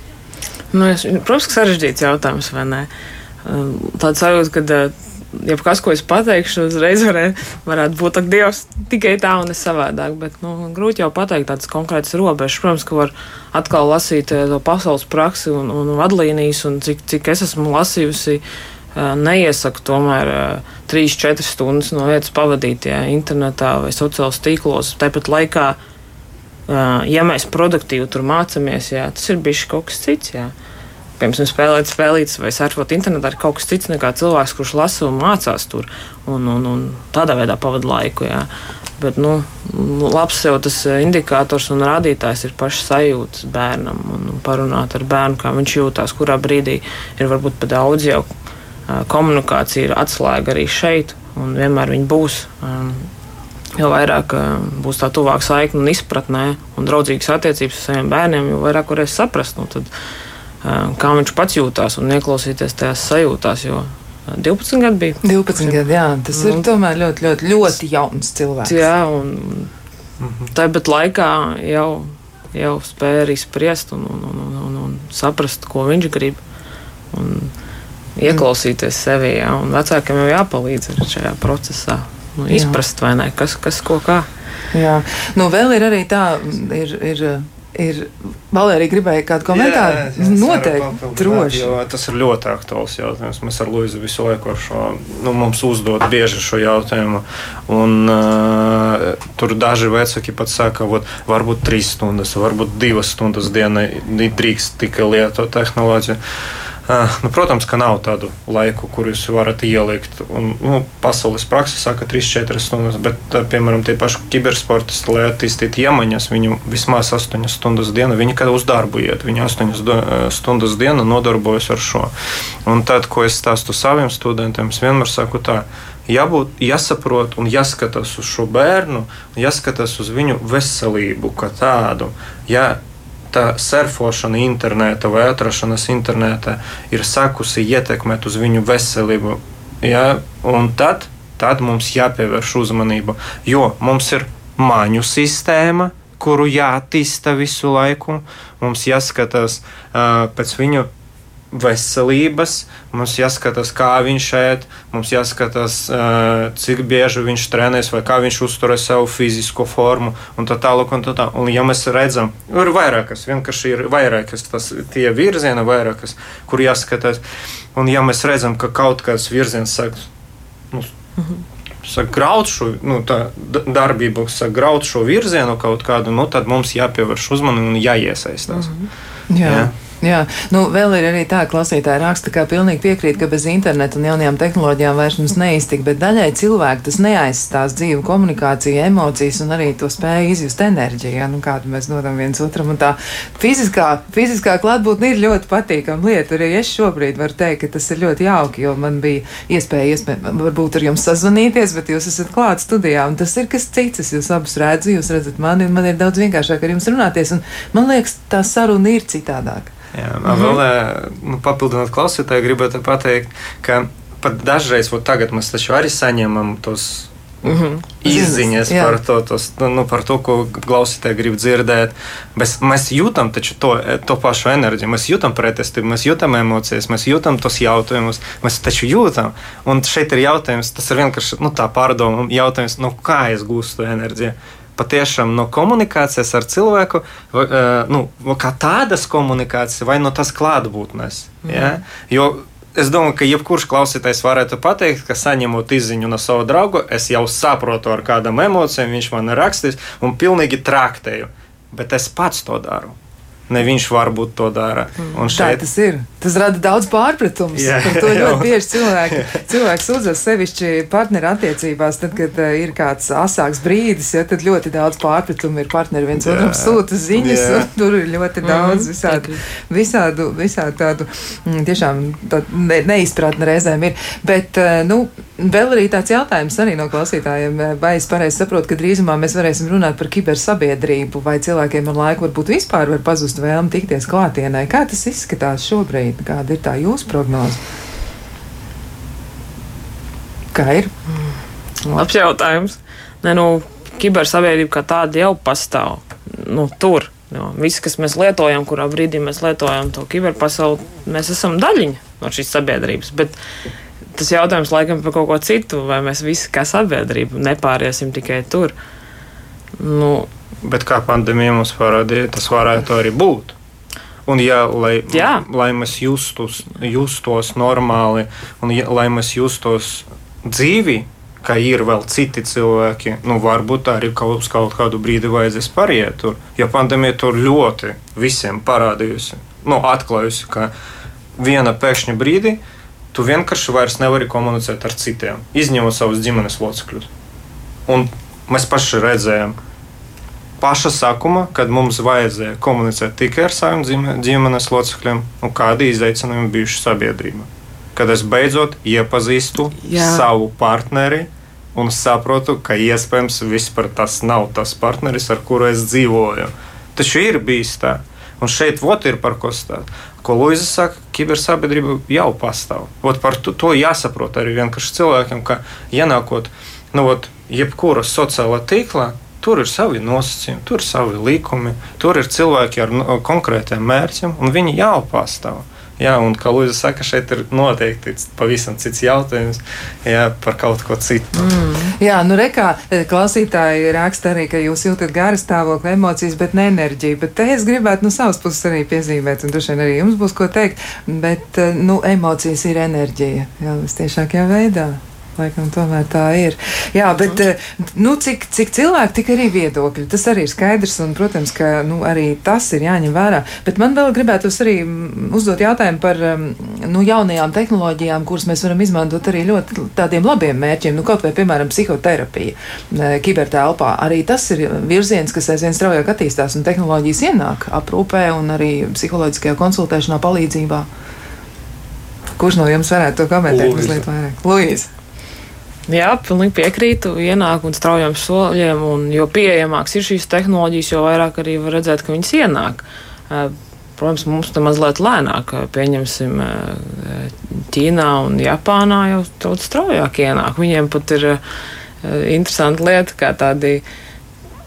Nu, es, protams, ka sarežģīts jautājums, vai ne? Tāds sajūta, ka jebkas, ko es pateikšu, uzreiz varē, varētu būt ak, Dievs, tikai tā un es savādāk. Bet nu, grūti jau pateikt tādas konkrētas robežas. Protams, ka var atkal lasīt eh, to pasaules praksi un, un vadlīnijas, un cik, cik es esmu lasījusi. Eh, neiesaku tomēr 3-4 eh, stundas no vietas pavadīt ja, internetā vai sociālajos tīklos. Tāpat laikā, ja mēs produktīvi tur mācāmies, jā, tas ir bijis kaut kas cits. Jā piemēram, spēlēt spēlītas vai surfot internetā, ir kaut kas cits nekā cilvēks, kurš lasa un mācās tur un, un, un tādā veidā pavadīja laiku. Jā. Bet nu, labs jau tas indikators un rādītājs ir pašs sajūtas bērnam un parunāt ar bērnu, kā viņš jūtas, kurā brīdī ir varbūt pat daudz jau komunikācija ir atslēga arī šeit, un vienmēr viņa būs. Jo vairāk būs tā tuvāka saikne un izpratnē un draudzīgas attiecības ar saviem bērniem, jo vairāk varēs saprast. Nu, tad, uh, kā viņš pats jūtās un ieklausīties tajās sajūtās. Jo 12 gadi bija. 12 gadi, jā, tas nu, ir tomēr ļoti, ļoti, ļoti jauns cilvēks. Jā, un tāpat laikā jau, jau spēja arī spriest un, un, un, un, un saprast, ko viņš grib. Un ieklausīties sevi, jā, un vecākiem jau jāpalīdz šajā procesā. Nu, izprast, vai ne, kas, kas ko kā. Jā, nu vēl ir arī tā, ir. ir ir. Valērija gribēja kādu komentāru? Jā, jā, Noteikti, droši. Tas ir ļoti aktuāls jautājums. Mēs ar Luizu visu laiku šo, nu, mums uzdod bieži šo jautājumu. Un, uh, tur daži vecāki pat saka, ka varbūt trīs stundas, varbūt divas stundas dienā drīkst tikai lietot tehnoloģiju. Nu, protams, ka nav tādu laiku, kur jūs varat ielikt. Un, nu, pasaules praksa saka, 3-4 stundas, bet, piemēram, tie paši kibersportisti, lai attīstītu iemaņas, viņu vismaz 8 stundas dienā, viņi kad uz darbu iet, viņi 8 stundas dienā nodarbojas ar šo. Un tad, ko es stāstu saviem studentiem, es vienmēr saku tā. Jābūt, jāsaprot un jāskatās uz šo bērnu, jāskatās uz viņu veselību kā tādu. Ja tā surfošana internetā vai atrašanās internetā ir sākusi ietekmēt uz viņu veselību. Ja? Un tad, tad mums jāpievērš uzmanība, jo mums ir maņu sistēma, kuru jāattīsta visu laiku. Mums jāskatās uh, pēc viņu veselības, mums jāskatās, kā viņš ēd, mums jāskatās, cik bieži viņš trenēs vai kā viņš uzturēs savu fizisko formu un tā tālāk. Un, tā tā. un ja mēs redzam, ir vairākas, vienkārši ir vairākas tas, tie virzieni, vairākas, kur jāskatās. Un ja mēs redzam, ka kaut kāds virziens sāk, nu, mhm. sāk graut šo nu, darbību, sāk graut šo virzienu kaut kādu, nu, tad mums jāpievērš uzmanība un jāiesaistās. Mhm. Jā. Jā. Jā, nu vēl ir arī tā, ka klausītāji raksta, ka pilnīgi piekrīt, ka bez interneta un jaunajām tehnoloģijām vairs mums neiztik, bet daļai cilvēku tas neaizstās dzīvu komunikāciju, emocijas un arī to spēju izjust enerģiju, ja, nu, kādu mēs dodam viens otram. Un tā fiziskā, fiziskā klātbūtne ir ļoti patīkama lieta. Arī es šobrīd varu teikt, ka tas ir ļoti jauki, jo man bija iespēja, iespēja varbūt ar jums sazvanīties, bet jūs esat klāt studijā, un tas ir kas cits. Es jūs abus redzu, jūs redzat mani, un man ir daudz vienkāršāk ar jums runāties, un man liekas, tā saruna ir citādāka. Jā, mm -hmm. Vēl nu, papildinot klausītāju, gribētu pateikt, ka pat dažreiz, tagad mēs taču arī saņemam tos mm -hmm. izziņas Jā. par to, tos, nu, par to, ko klausītāji grib dzirdēt. Mēs, mēs jūtam taču to, to pašu enerģiju, mēs jūtam pretestību, mēs jūtam emocijas, mēs jūtam tos jautājumus. Mēs taču jūtam. Un šeit ir jautājums, tas ir vienkārši nu, tā pārdomu jautājums, nu, kā es gūstu enerģiju patiešām no komunikācijas ar cilvēku, vai, nu, kā tādas komunikācijas, vai no tas klātbūtnes. Mm. Ja? Jo es domāju, ka jebkurš klausītājs varētu pateikt, ka saņemot izziņu no sava drauga, es jau saprotu, ar kādām emocijām viņš man rakstīs un pilnīgi traktēju. Bet es pats to daru. Ne viņš varbūt to dara. Un šeit... Tā tas ir. Tas rada daudz pārpratumus. Jā, Par to ļoti bieži cilvēki, cilvēki sūdzas sevišķi partneru attiecībās. Tad, kad uh, ir kāds asāks brīdis, ja, tad ļoti daudz pārpratumu ir partneri viens otram sūta ziņas. Tur ir ļoti mhm. daudz visādu, visādu, visādu tādu mm, tiešām tādu ne, neizpratni reizēm ir. Bet, uh, nu, vēl arī tāds jautājums arī no klausītājiem. Vai es pareizi saprotu, ka drīzumā mēs varēsim runāt par kibersabiedrību, vai cilvēkiem ar laiku varbūt vispār var pazust vēlmi tikties klātienē? Kā tas izskatās šobrīd? Kāda ir tā jūsu prognoze? Kā ir? Labs jautājums. Ne, nu, kibersabiedrība kā tāda jau pastāv. Nu, tur. Jo, viss, kas mēs lietojam, kurā brīdī mēs lietojam to kiberpasauli, mēs esam daļiņa no šīs sabiedrības. Bet tas jautājums laikam par kaut ko citu, vai mēs visi kā sabiedrība nepāriesim tikai tur. Nu, Bet kā pandēmija mums parādīja, tas varētu arī būt. Un, ja, lai, Jā. lai mēs justos, justos normāli un ja, lai mēs justos dzīvi, ka ir vēl citi cilvēki, nu, varbūt arī kaut, kaut kādu brīdi vajadzēs pariet tur. Jo pandēmija tur ļoti visiem parādījusi, nu, atklājusi, ka viena pēkšņa brīdī tu vienkārši vairs nevari komunicēt ar citiem, izņemot savus ģimenes locekļus. Un mēs paši redzējām, paša sākuma, kad mums vajadzēja komunicēt tikai ar saviem ģimenes locekļiem, un kādi izaicinājumi bijuši sabiedrībā. Kad es beidzot iepazīstu Jā. savu partneri un saprotu, ka iespējams vispār tas nav tas partneris, ar kuru es dzīvoju. Taču ir bijis tā. Un šeit vot ir par ko stāstīt. Ko Luisa saka, kibersabiedrība jau pastāv. Vot par to, to jāsaprot arī vienkārši cilvēkiem, ka ienākot nu, vot, jebkurā sociālā tīklā, Tur ir savi nosacījumi, tur ir savi likumi, tur ir cilvēki ar konkrētiem mērķiem, un viņi jau pastāv. Jā, un kā Lūdzu saka, šeit ir noteikti pavisam cits jautājums jā, par kaut ko citu. Mm. Jā, nu rekā eh, klausītāji raksta arī, ka jūs jūtat garu stāvokli, emocijas, bet ne enerģiju. Bet te es gribētu no savas puses arī piezīmēt, un droši vien arī jums būs ko teikt, bet eh, nu, emocijas ir enerģija. Jā, vistiešākajā veidā. Laikam tomēr tā ir. Jā, bet eh, nu, cik, cik cilvēki, tik arī viedokļi. Tas arī ir skaidrs, un, protams, ka nu, arī tas ir jāņem vērā. Bet man vēl gribētu arī mm, uzdot jautājumu par mm, nu, jaunajām tehnoloģijām, kuras mēs varam izmantot arī ļoti tādiem labiem mērķiem. Nu, kaut vai, piemēram, psihoterapija, eh, kibertelpā. Arī tas ir virziens, kas aizvien straujāk attīstās, un tehnoloģijas ienāk aprūpē un arī psiholoģiskajā konsultēšanā palīdzībā. Kurš no jums varētu to komentēt mazliet vairāk? Lūdzu! Jā, pilnīgi piekrītu. Ienāk un straujiem soļiem, un jo pieejamāks ir šīs tehnoloģijas, jo vairāk arī var redzēt, ka viņas ienāk. Protams, mums tam mazliet lēnāk, pieņemsim, Ķīnā un Japānā jau daudz straujāk ienāk. Viņiem pat ir interesanti lieta, kā tādi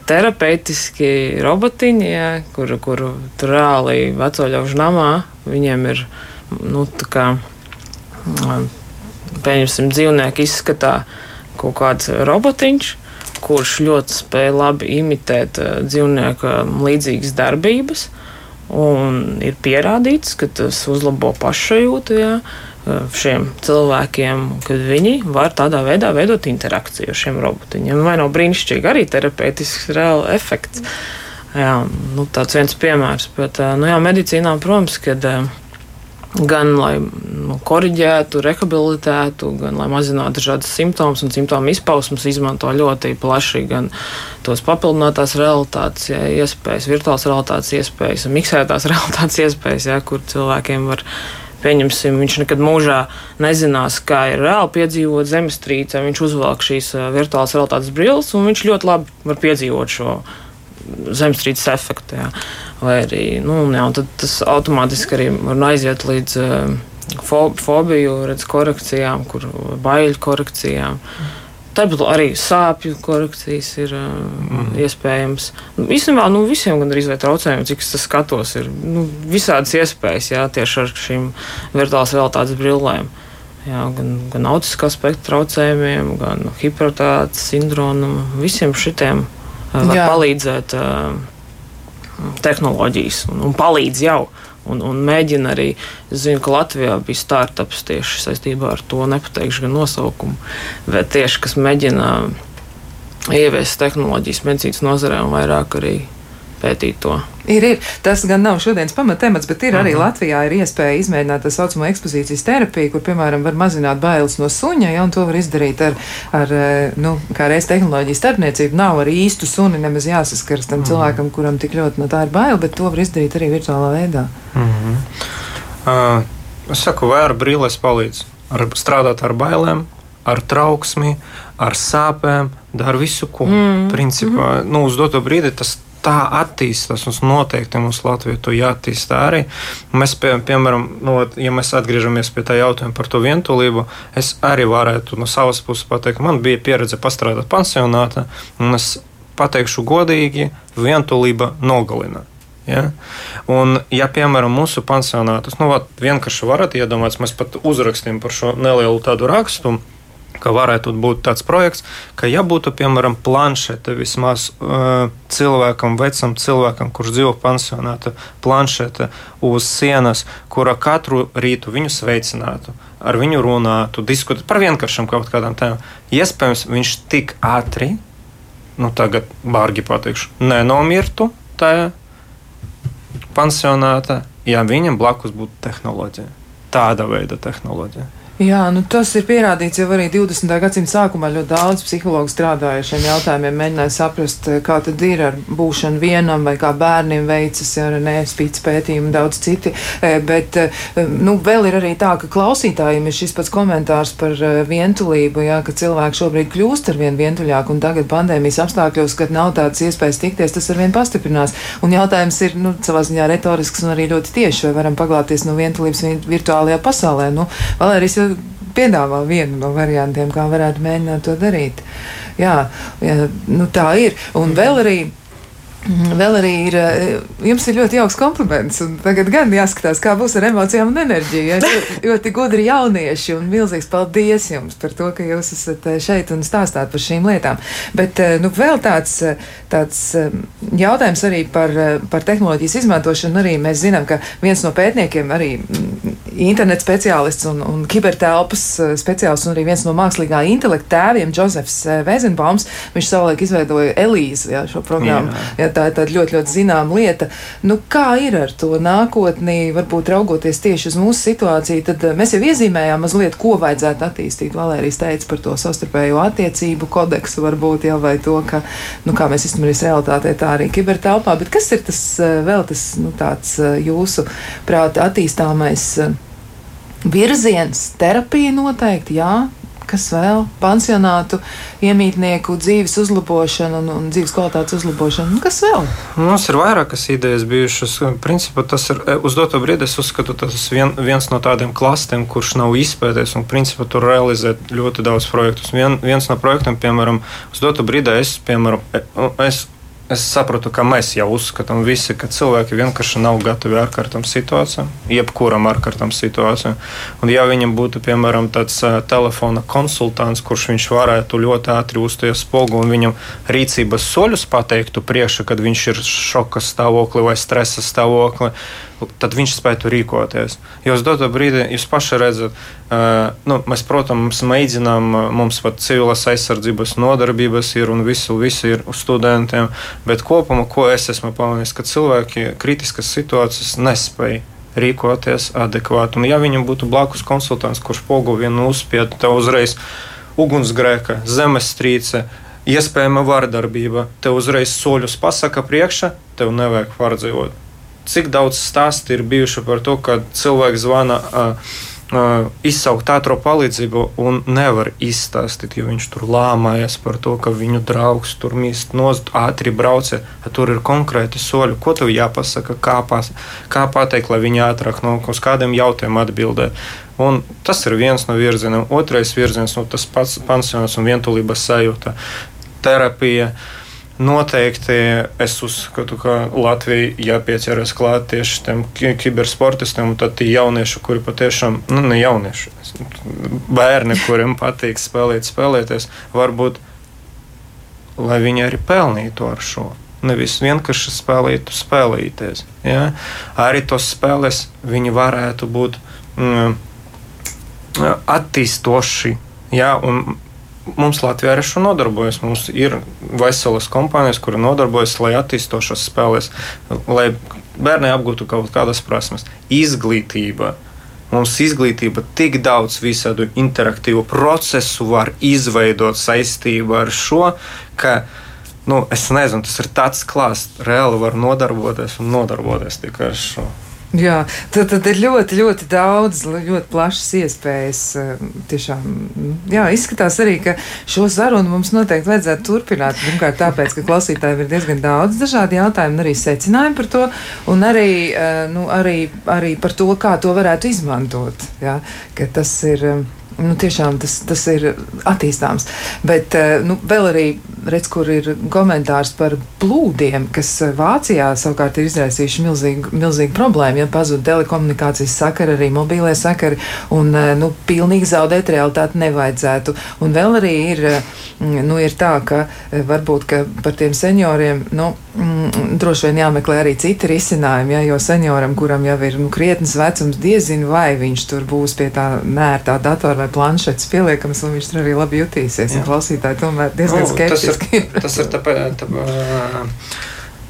terapeitiski robotiņi, ja, kur, kur tur reāli veco ļaužu namā viņiem ir, nu, tā kā pieņemsim, dzīvnieku izskatā kaut kāds robotiņš, kurš ļoti spēj labi imitēt uh, dzīvnieku līdzīgas darbības. Un ir pierādīts, ka tas uzlabo pašsajūtu ja, šiem cilvēkiem, kad viņi var tādā veidā veidot interakciju ar šiem robotiņiem. Vai nav brīnišķīgi arī terapeitisks reāls efekts? Jā, nu, tāds viens piemērs. Bet, nu, jā, medicīnā, protams, kad gan lai nu, korģētu, rehabilitētu, gan lai mazinātu dažādas simptomus un simptomu izpausmes, izmanto ļoti plaši gan tos papildinātās realitātes ja, iespējas, virtuālās realitātes iespējas, miksētās realitātes iespējas, ja, kur cilvēkiem var. Pieņemsim, viņš nekad mūžā nezinās, kā ir reāli piedzīvot zemestrīce. Viņš uzvelk šīs virtuālās realitātes brilles, un viņš ļoti labi var piedzīvot šo zemestrīces efektu. Jā. Vai arī nu, jā, tas automātiski arī var aiziet līdz uh, fobiju redz, korekcijām, kur baiļu korekcijām. Tāpat arī sāpju korekcijas ir uh, mm. iespējams. Nu, īstenībā nu, visiem gandrīz vai traucējumiem, cik es skatos, ir nu, visādas iespējas jā, tieši ar šīm virtuālās realitātes brillēm. Jā, gan, gan autiskā spektra traucējumiem, gan hipertātes sindromam. Visiem šitiem var jā. palīdzēt tehnoloģijas un, un palīdz jau. Un, un mēģina arī, es zinu, ka Latvijā bija startups tieši saistībā ar to, nepateikšu gan nosaukumu, bet tieši kas mēģina ieviest tehnoloģijas medicīnas nozarē un vairāk arī pētīt to. Ir, ir. Tas gan nav šodienas pamatemats, bet ir arī uh mhm. Latvijā ir iespēja izmēģināt tā saucamo ekspozīcijas terapiju, kur, piemēram, var mazināt bailes no suņa, ja, un to var izdarīt ar, ar eh, nu, kā reiz tehnoloģijas starpniecību. Nav ar īstu suni nemaz jāsaskars tam uh mhm. cilvēkam, kuram tik ļoti no tā ir bail, bet to var izdarīt arī virtuālā veidā. Uh -huh. uh, es saku, vai ar brīles palīdz? Ar, strādāt ar bailēm, ar trauksmi, ar sāpēm, dara visu, ko. Mm. Principā, mm. nu, uz doto brīdi tas tā attīstās. Mums noteikti mums Latvijā to jāattīstā arī. Mēs, pie, piemēram, no, ja mēs atgriežamies pie tā jautājuma par to vientulību, es arī varētu no savas puses pateikt, man bija pieredze pastrādāt pansionātā, un es pateikšu godīgi, vientulība nogalina. Ja? Un, ja, piemēram, mūsu pansionātus, nu, vienkārši varat iedomāties, mēs pat uzrakstījām par šo nelielu tādu rakstu ka varētu būt tāds projekts, ka, ja būtu, piemēram, planšete vismaz uh, cilvēkam, vecam cilvēkam, kurš dzīvo pansionāta, planšete uz sienas, kura katru rītu viņu sveicinātu, ar viņu runātu, diskutētu par vienkāršām kaut kādām tēmām, iespējams, viņš tik ātri, nu, tagad bārgi pateikšu, nenomirtu tajā pansionātā, ja viņam blakus būtu tehnoloģija. Tāda veida tehnoloģija. Jā, nu tas ir pierādīts jau arī 20. gadsimta sākumā. Ļoti daudz psihologu strādāja šiem jautājumiem, mēģināja saprast, eh, kā tad ir ar būšanu vienam vai kā bērniem veicas, ar nespītas pētījumu un daudz citi. Eh, bet, eh, nu, vēl ir arī tā, ka klausītājiem ir šis pats komentārs par vientulību, jā, ka cilvēki šobrīd kļūst ar vien vientuļāk un tagad pandēmijas apstākļos, kad nav tādas iespējas tikties, tas ar vien pastiprinās. Un jautājums ir, nu, savā ziņā retorisks un arī ļoti tieši, vai varam paglābties no vientulības virtuālajā pasaulē. Nu, Valērijas piedāvā vienu no variantiem, kā varētu mēģināt to darīt. Jā, jā nu tā ir. Un vēl arī. Vēl arī ir, eh, jums ir ļoti jauks kompliments, tagad gan jāskatās, kā būs ar emocijām un enerģiju. Ja? Ļoti, gudri jaunieši, un milzīgs paldies jums par to, ka jūs esat eh, šeit un stāstāt par šīm lietām. Bet, eh, nu, vēl tāds, tāds jautājums arī par, par tehnoloģijas izmantošanu. Arī mēs zinām, ka viens no pētniekiem, arī mm, internet speciālists un, un kibertelpas speciālists, un arī viens no mākslīgā intelekta tēviem, Jozefs Vēzenbaums, viņš savulaik izveidoja Elīzi, ja, šo programmu. Jā. Ja, tā ir tāda ļoti, ļoti zināma lieta. Nu, kā ir ar to nākotnī, varbūt raugoties tieši uz mūsu situāciju, tad eh, mēs jau iezīmējām mazliet, ko vajadzētu attīstīt. Valērijas teica par to savstarpējo attiecību kodeksu, varbūt jau vai to, ka, nu, kā mēs iztumies realitātē, tā arī kibertelpā. Bet kas ir tas eh, vēl tas, nu, tāds eh, jūsu prāta attīstāmais? virziens, terapija noteikti, jā, kas vēl? Pansionātu, iemītnieku dzīves uzlabošana un, un dzīves kvalitātes uzlabošana. Nu, kas vēl? Mums ir vairākas idejas bijušas. Principā tas ir e, uz doto brīdi, es uzskatu, tas vien, viens no tādiem klastiem, kurš nav izpētējis un principā tur realizēt ļoti daudz projektus. Vien, viens no projektiem, piemēram, uz doto brīdi es, piemēram, e, es Es saprotu, ka mēs jau uzskatām, visi, ka cilvēki vienkārši nav gatavi ārkārtām situācijām, jebkuram ārkārtām situācijām. Un, ja viņam būtu, piemēram, tāds uh, telefona konsultants, kurš viņš varētu ļoti ātri uzties spogu un viņam rīcības soļus pateiktu priekšā, kad viņš ir šoka stāvoklī vai stresa stāvoklī, tad viņš spētu rīkoties. Jo uz doto brīdi jūs paši redzat, nu, mēs, protams, mēģinām, mums pat civilās aizsardzības nodarbības ir un visu, visu ir uz studentiem, bet kopumā, ko es esmu pamanījis, ka cilvēki kritiskas situācijas nespēja rīkoties adekvāti. Un, ja viņam būtu blakus konsultants, kurš pogu vienu uzspiedu, tev uzreiz ugunsgrēka, zemestrīce, iespējama vardarbība, tev uzreiz soļus pasaka priekšā, tev nevajag pārdzīvot cik daudz stāstu ir bijuši par to, ka cilvēks zvana. Uh, izsaukt ātrā palīdzību un nevar izstāstīt, jo viņš tur lāmājas par to, ka viņu draugs tur mīst nost, ātri brauca. Tur ir konkrēti soļi, ko tev jāpasaka, kā, pas, kā pateikt, lai viņi ātrāk no uz kādiem jautājumiem atbildē. Un tas ir viens no virzieniem. Otrais virziens nu, - tas pats pansionāts un vientulības sajūta, terapija. Uh, Noteikti es uzskatu, ka Latvija jāpieķeras klāt tieši tam kibersportistiem, un tad tie jaunieši, kuri patiešām, nu, ne jaunieši, bērni, kuriem patīk spēlēt, spēlēties, varbūt, lai viņi arī pelnītu ar šo. Nevis vienkārši spēlētu, spēlēties. Ja? Arī tos spēles viņi varētu būt mm, attīstoši. Ja? Un mums Latvijā ar šo nodarbojas. Mums ir veselas kompānijas, kuri nodarbojas, lai attīstošas spēlēs, lai bērni apgūtu kaut kādas prasmes. Izglītība. Mums izglītība tik daudz visādu interaktīvu procesu var izveidot saistībā ar šo, ka nu, es nezinu, tas ir tāds klāsts, reāli var nodarboties un nodarboties tikai ar šo. Jā, tad, tad ir ļoti, ļoti daudz, ļoti plašas iespējas. Eh, tiešām, jā, izskatās arī, ka šo sarunu mums noteikti vajadzētu turpināt. Pirmkārt, tāpēc, ka klausītājiem ir diezgan daudz dažādu jautājumu, arī secinājumu par to, un arī, eh, nu, arī, arī par to, kā to varētu izmantot. Jā, tas ir eh, nu, tiešām tas, tas ir attīstāms. Bet eh, nu, vēl arī redz, kur ir komentārs par plūdiem, kas eh, Vācijā savukārt ir izraisījuši milzīgu, milzīgu problēmu. Ja pazūd telekomunikācijas sakari, arī mobilie sakari, un eh, nu, pilnīgi zaudēt realitāti nevajadzētu. Un vēl arī ir, nu, ir tā, ka varbūt ka par tiem senioriem nu, mm, droši vien jāmeklē arī citi risinājumi, ja, jo senioram, kuram jau ir nu, krietnes vecums, diezinu, vai viņš tur būs pie tā nērtā datora vai vai planšetes pieliekams, un viņš tur arī labi jutīsies. Klausītāji tomēr diezgan nu, skeptiski. Tas ir, tas ir tāpēc. Tā,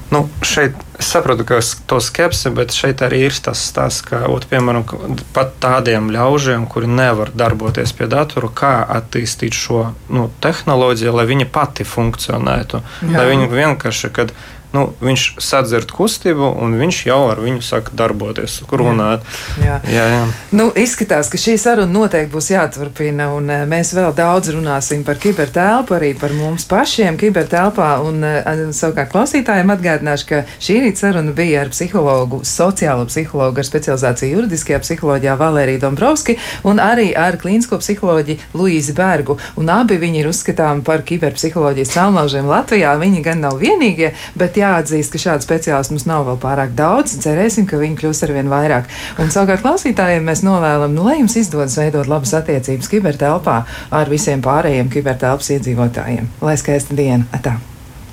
Nu, šeit es saprotu, ka to skepsi, bet šeit arī ir tas stāsts, ka, ot, piemēram, pat tādiem ļaužiem, kuri nevar darboties pie datora, kā attīstīt šo nu, tehnoloģiju, lai viņa pati funkcionētu. Jā. Lai viņa vienkārši, kad nu, viņš sadzird kustību, un viņš jau ar viņu saka darboties, runāt. Jā. Jā, jā. Nu, izskatās, ka šī saruna noteikti būs jāturpina, un eh, mēs vēl daudz runāsim par kibertelpu, arī par mums pašiem kibertelpā. Un, uh, savukārt klausītājiem atgādināšu, ka šī rīta saruna bija ar psihologu, sociālo psihologu ar specializāciju juridiskajā psiholoģijā Valēriju Dombrovski un arī ar klīnisko psiholoģi Luīzi Bergu. Un abi viņi ir uzskatāmi par kiberpsiholoģijas celmlaužiem Latvijā. Viņi gan nav vienīgie, bet jāatzīst, ka šādu speciālistu mums nav vēl pārāk daudz. Cerēsim, ka viņi kļūs ar vien vairāk. Un savukārt klausītājiem mēs novēlam, nu, lai jums izdodas veidot labas attiecības kibertelpā ar visiem pārējiem kibertelpas iedzīvotājiem. Lai skaista diena! Atā.